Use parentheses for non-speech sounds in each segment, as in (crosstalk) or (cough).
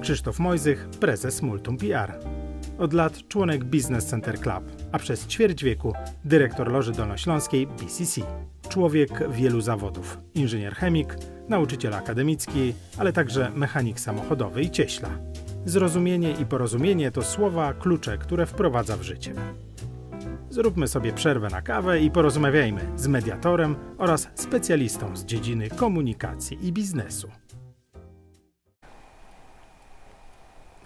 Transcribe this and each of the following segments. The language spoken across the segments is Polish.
Krzysztof Mojzych, prezes Multum PR. Od lat członek Business Center Club, a przez ćwierć wieku dyrektor Loży Dolnośląskiej BCC. Człowiek wielu zawodów. Inżynier chemik, nauczyciel akademicki, ale także mechanik samochodowy i cieśla. Zrozumienie i porozumienie to słowa klucze, które wprowadza w życie. Zróbmy sobie przerwę na kawę i porozmawiajmy z mediatorem oraz specjalistą z dziedziny komunikacji i biznesu.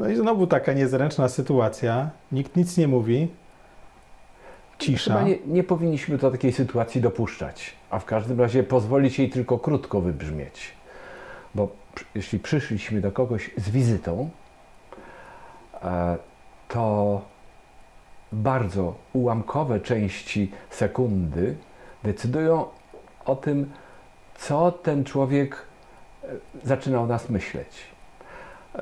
No i znowu taka niezręczna sytuacja. Nikt nic nie mówi. Cisza. Chyba nie, nie powinniśmy do takiej sytuacji dopuszczać, a w każdym razie pozwolić jej tylko krótko wybrzmieć. Bo jeśli przyszliśmy do kogoś z wizytą, e, to bardzo ułamkowe części sekundy decydują o tym, co ten człowiek e, zaczynał nas myśleć.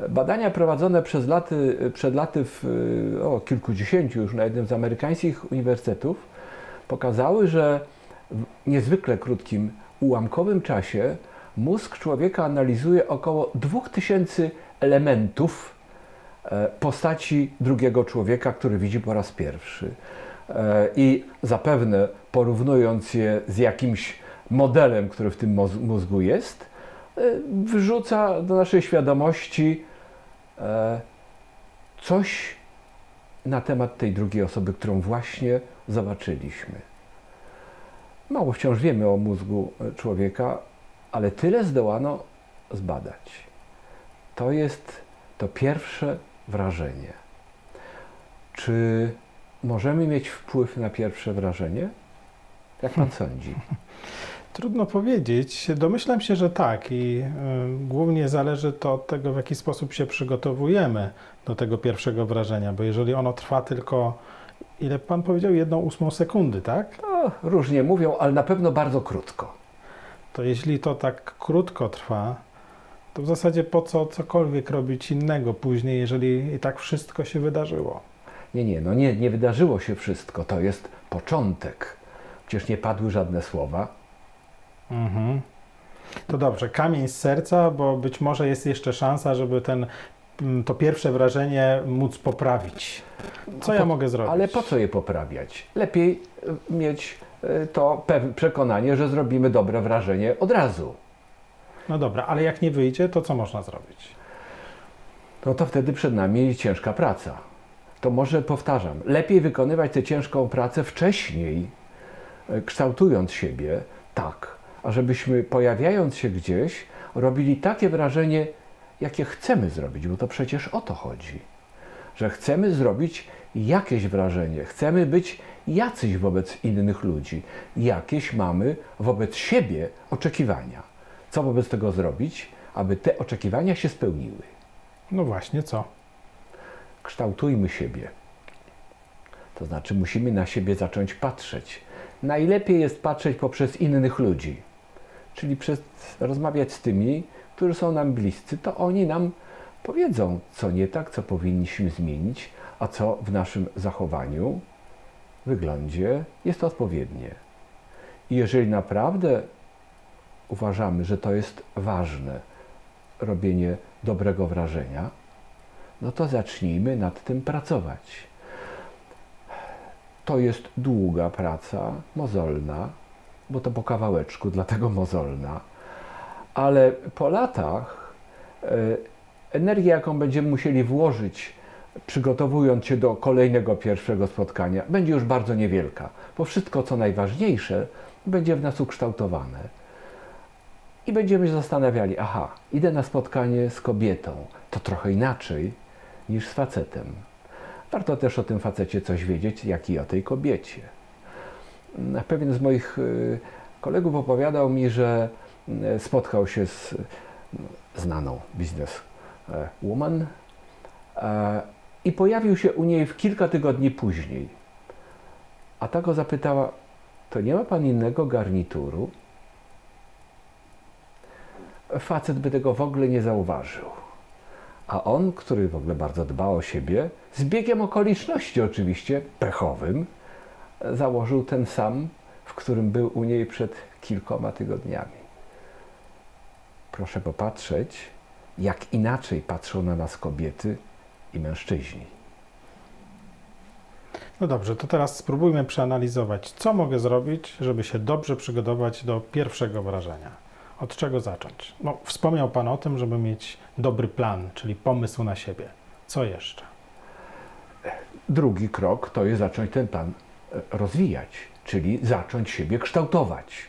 Badania prowadzone przez laty, przed laty w o, kilkudziesięciu już na jednym z amerykańskich uniwersytetów pokazały, że w niezwykle krótkim, ułamkowym czasie mózg człowieka analizuje około 2000 elementów e, postaci drugiego człowieka, który widzi po raz pierwszy. E, I zapewne porównując je z jakimś modelem, który w tym mózgu jest, wrzuca do naszej świadomości coś na temat tej drugiej osoby, którą właśnie zobaczyliśmy. Mało wciąż wiemy o mózgu człowieka, ale tyle zdołano zbadać. To jest to pierwsze wrażenie. Czy możemy mieć wpływ na pierwsze wrażenie? Jak pan (laughs) sądzi? Trudno powiedzieć. Domyślam się, że tak i y, głównie zależy to od tego, w jaki sposób się przygotowujemy do tego pierwszego wrażenia, bo jeżeli ono trwa tylko, ile pan powiedział, jedną ósmą sekundy, tak? No, różnie mówią, ale na pewno bardzo krótko. To jeśli to tak krótko trwa, to w zasadzie po co cokolwiek robić innego później, jeżeli i tak wszystko się wydarzyło? Nie, nie, no nie, nie wydarzyło się wszystko. To jest początek. Przecież nie padły żadne słowa. Mhm. To dobrze, kamień z serca, bo być może jest jeszcze szansa, żeby ten, mm, to pierwsze wrażenie móc poprawić. Co po, ja mogę zrobić? Ale po co je poprawiać? Lepiej e, mieć e, to przekonanie, że zrobimy dobre wrażenie od razu. No dobra, ale jak nie wyjdzie, to co można zrobić? No to wtedy przed nami ciężka praca. To może powtarzam, lepiej wykonywać tę ciężką pracę wcześniej, e, kształtując siebie tak, ażebyśmy pojawiając się gdzieś, robili takie wrażenie, jakie chcemy zrobić, bo to przecież o to chodzi. Że chcemy zrobić jakieś wrażenie, chcemy być jacyś wobec innych ludzi, jakieś mamy wobec siebie oczekiwania. Co wobec tego zrobić, aby te oczekiwania się spełniły? No właśnie, co? Kształtujmy siebie. To znaczy, musimy na siebie zacząć patrzeć. Najlepiej jest patrzeć poprzez innych ludzi czyli przez, rozmawiać z tymi, którzy są nam bliscy, to oni nam powiedzą, co nie tak, co powinniśmy zmienić, a co w naszym zachowaniu, wyglądzie jest odpowiednie. I jeżeli naprawdę uważamy, że to jest ważne, robienie dobrego wrażenia, no to zacznijmy nad tym pracować. To jest długa praca, mozolna, bo to po kawałeczku, (laughs) dlatego mozolna. Ale po latach e, energia, jaką będziemy musieli włożyć, przygotowując się do kolejnego pierwszego spotkania, będzie już bardzo niewielka, bo wszystko, co najważniejsze, będzie w nas ukształtowane. I będziemy się zastanawiali, aha, idę na spotkanie z kobietą, to trochę inaczej niż z facetem. Warto też o tym facecie coś wiedzieć, jak i o tej kobiecie. Pewien z moich y, kolegów opowiadał mi, że y, spotkał się z znaną biznes e, e, i pojawił się u niej w kilka tygodni później. A ta go zapytała, to nie ma pan innego garnituru? Facet by tego w ogóle nie zauważył. A on, który w ogóle bardzo dba o siebie, z biegiem okoliczności oczywiście, pechowym, założył ten sam, w którym był u niej przed kilkoma tygodniami. Proszę popatrzeć, jak inaczej patrzą na nas kobiety i mężczyźni. No dobrze, to teraz spróbujmy przeanalizować, co mogę zrobić, żeby się dobrze przygotować do pierwszego wrażenia. Od czego zacząć? No, wspomniał Pan o tym, żeby mieć dobry plan, czyli pomysł na siebie. Co jeszcze? Drugi krok to jest zacząć ten plan rozwijać, czyli zacząć siebie kształtować.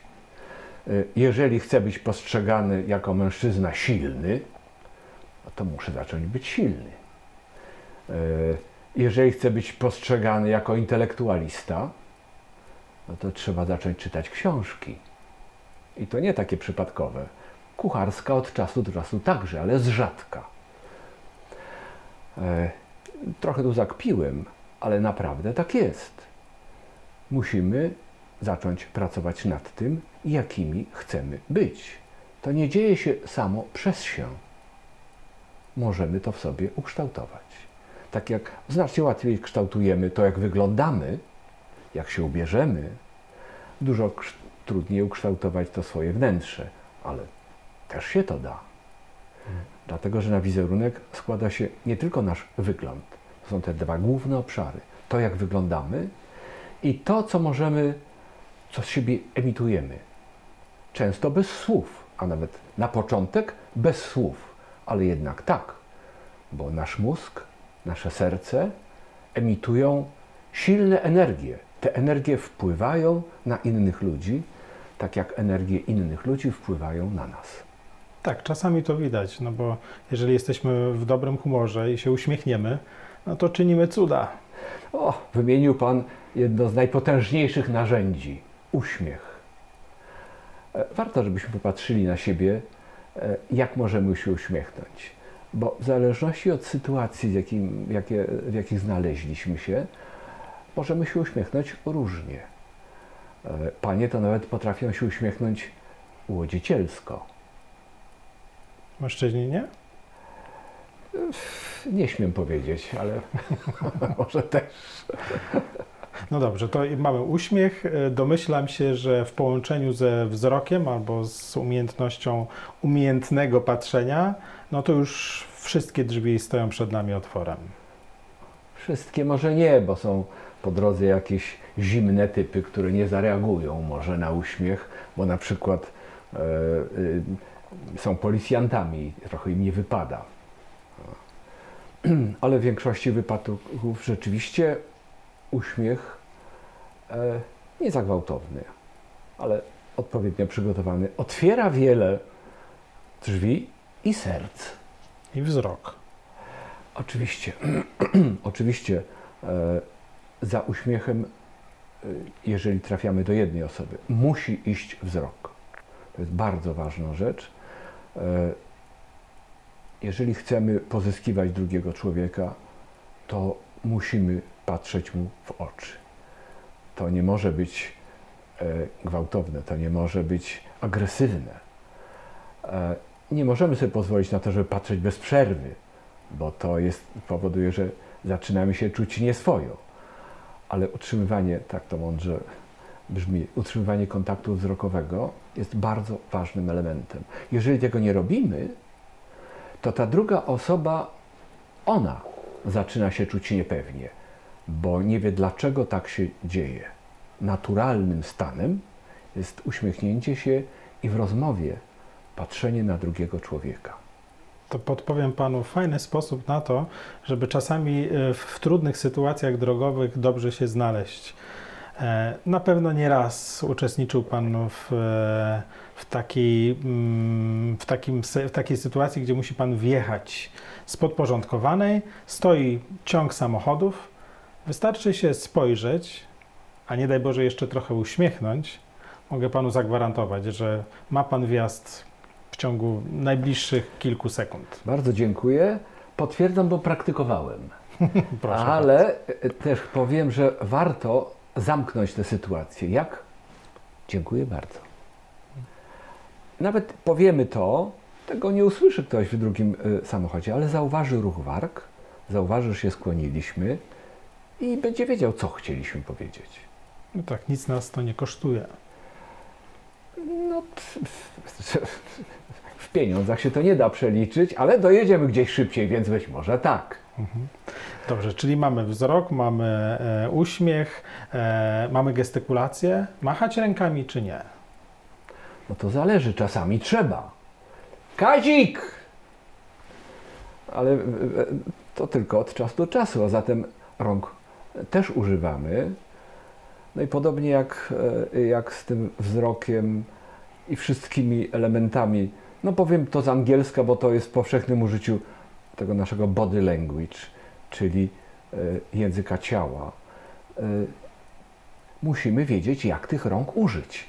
E, Jeżeli chcę być postrzegany jako mężczyzna silny, no to muszę zacząć być silny. E, Jeżeli chcę być postrzegany jako intelektualista, no to trzeba zacząć czytać książki. I to nie takie przypadkowe. Kucharska od czasu do czasu także, ale z rzadka. E, Trochę tu zakpiłem, ale naprawdę tak jest. Musimy zacząć pracować nad tym, jakimi chcemy być. To nie dzieje się samo przez się. Możemy to w sobie ukształtować. Tak jak znacznie łatwiej kształtujemy to, jak wyglądamy, jak się ubierzemy, dużo trudniej ukształtować to swoje wnętrze, ale też się to da. Dlatego, że na wizerunek składa się nie tylko nasz wygląd. To są te dwa główne obszary. To, jak wyglądamy i to, co możemy, co z siebie emitujemy. Często bez słów, a nawet na początek bez słów, ale jednak tak, bo nasz mózg, nasze serce emitują silne energie. Te energie wpływają na innych ludzi, tak jak energie innych ludzi wpływają na nas. Tak, czasami to widać, no bo jeżeli jesteśmy w dobrym humorze i się uśmiechniemy, no to czynimy cuda. O, wymienił Pan jedno z najpotężniejszych narzędzi uśmiech. E, Warto, żebyśmy popatrzyli na siebie, e, jak możemy się uśmiechnąć, bo w zależności od sytuacji, w, jakim, jakie, w jakich znaleźliśmy się, możemy się uśmiechnąć różnie. E, Panie to nawet potrafią się uśmiechnąć łodzicielsko. Mężczyźni nie? Nie śmiem powiedzieć, ale (laughs) może też. No dobrze, to mamy uśmiech. E, Domyślam się, że w połączeniu ze wzrokiem albo z umiejętnością umiejętnego patrzenia, no to już wszystkie drzwi stoją przed nami otworem. Wszystkie może nie, bo są po drodze jakieś zimne typy, które nie zareagują może na uśmiech, bo na przykład e, y, są policjantami, trochę im nie wypada. (clears throat) Ale w większości wypadków rzeczywiście uśmiech e, nie za gwałtowny, ale odpowiednio przygotowany otwiera wiele drzwi i serc. I wzrok. Oczywiście, (clears throat) oczywiście e, za uśmiechem, e, jeżeli trafiamy do jednej osoby, musi iść wzrok. To jest bardzo ważna rzecz. Jeżeli chcemy pozyskiwać drugiego człowieka, to musimy patrzeć mu w oczy. To nie może być e, gwałtowne, to nie może być agresywne. E, nie możemy sobie pozwolić na to, żeby patrzeć bez przerwy, bo to jest, powoduje, że zaczynamy się czuć nieswojo. Ale utrzymywanie, tak to mądrze brzmi, utrzymywanie kontaktu wzrokowego jest bardzo ważnym elementem. Jeżeli tego nie robimy, to ta druga osoba, ona zaczyna się czuć niepewnie, bo nie wie dlaczego tak się dzieje. Naturalnym stanem jest uśmiechnięcie się i w rozmowie patrzenie na drugiego człowieka. To podpowiem panu fajny sposób na to, żeby czasami e, w trudnych sytuacjach drogowych dobrze się znaleźć. E, Na pewno nie raz uczestniczył Pan w, e, w, takiej, mm, w, takim, w takiej sytuacji, gdzie musi Pan wjechać z podporządkowanej, stoi ciąg samochodów, wystarczy się spojrzeć, a nie daj Boże jeszcze trochę uśmiechnąć, mogę Panu zagwarantować, że ma Pan wjazd w ciągu najbliższych kilku sekund. Bardzo dziękuję. Potwierdzam, bo praktykowałem. (laughs) Proszę Ale e, też powiem, że warto zamknąć tę sytuację. Jak? Dziękuję bardzo. Nawet powiemy to, tego nie usłyszy ktoś w drugim y, samochodzie, ale zauważy ruch warg, zauważy, że się skłoniliśmy i będzie wiedział, co chcieliśmy powiedzieć. No tak, nic nas to nie kosztuje. No, w pieniądzach się to nie da przeliczyć, ale dojedziemy gdzieś szybciej, więc być może tak. Dobrze, czyli mamy wzrok, mamy e, uśmiech, e, mamy gestykulację. Machać rękami czy nie? No to zależy, czasami trzeba. Kazik! Ale e, e, to tylko od czasu do czasu, a zatem rąk też używamy. No i podobnie jak, e, jak z tym wzrokiem i wszystkimi elementami, no powiem to z angielska, bo to jest w powszechnym użyciu tego naszego body language, czyli e, języka ciała. E, Musimy wiedzieć, jak tych rąk użyć.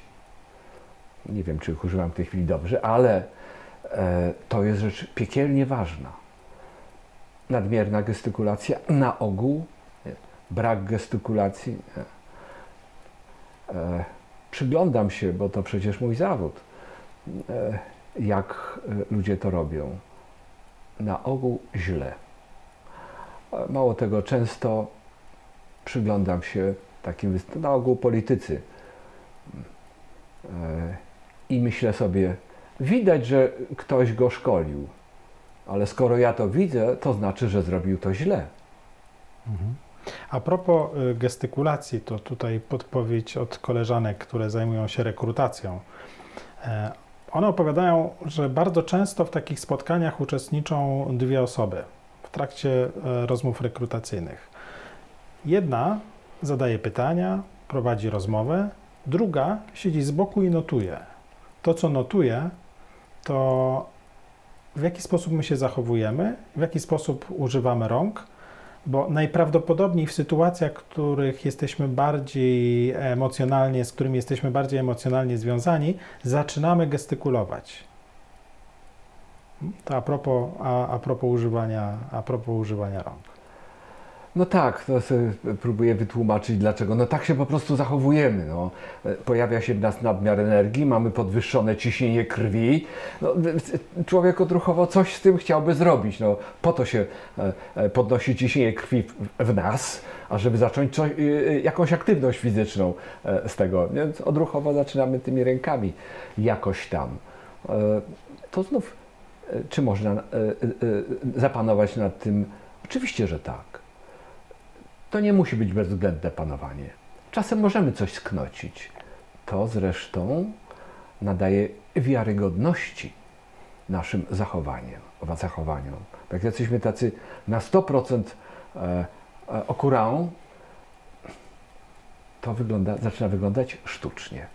Nie wiem, czy ich używam w tej chwili dobrze, ale to jest rzecz piekielnie ważna. Nadmierna gestykulacja na ogół, brak gestykulacji. E, przyglądam się, bo to przecież mój zawód, e, jak ludzie to robią. Na ogół źle. E, Mało tego, często przyglądam się takim, wyst- na ogół politycy e, i myślę sobie, widać, że ktoś go szkolił, ale skoro ja to widzę, to znaczy, że zrobił to źle. A propos y, gestykulacji, to tutaj podpowiedź od koleżanek, które zajmują się rekrutacją. E, One opowiadają, że bardzo często w takich spotkaniach uczestniczą dwie osoby w trakcie e, rozmów rekrutacyjnych. Jedna zadaje pytania, prowadzi rozmowę, druga siedzi z boku i notuje. To, co notuje, to w jaki sposób my się zachowujemy, w jaki sposób używamy rąk, bo najprawdopodobniej w sytuacjach, których jesteśmy bardziej emocjonalnie, z którymi jesteśmy bardziej emocjonalnie związani, zaczynamy gestykulować. To a propos, a, a propos, używania, a propos używania rąk. No tak, to próbuję wytłumaczyć dlaczego. No tak się po prostu zachowujemy. No. Pojawia się w nas nadmiar energii, mamy podwyższone ciśnienie krwi. No, człowiek odruchowo coś z tym chciałby zrobić. No, po to się e, e, podnosi ciśnienie krwi w, nas, ażeby zacząć coś, e, jakąś aktywność fizyczną z tego. Więc odruchowo zaczynamy tymi rękami jakoś tam. To znów, czy można zapanować nad tym? Oczywiście, że tak. To nie musi być bezwzględne panowanie. Czasem możemy coś sknocić. To zresztą nadaje wiarygodności naszym zachowaniom, zachowaniom. Jak jesteśmy tacy na 100% e, e, okurałą, to wygląda, zaczyna wyglądać sztucznie.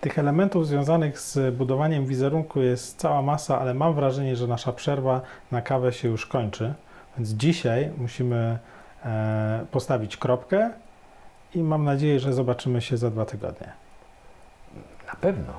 Tych elementów związanych z budowaniem wizerunku jest cała masa, ale mam wrażenie, że nasza przerwa na kawę się już kończy. Więc dzisiaj musimy E, postawić kropkę i mam nadzieję, że zobaczymy się za dwa tygodnie. Na pewno.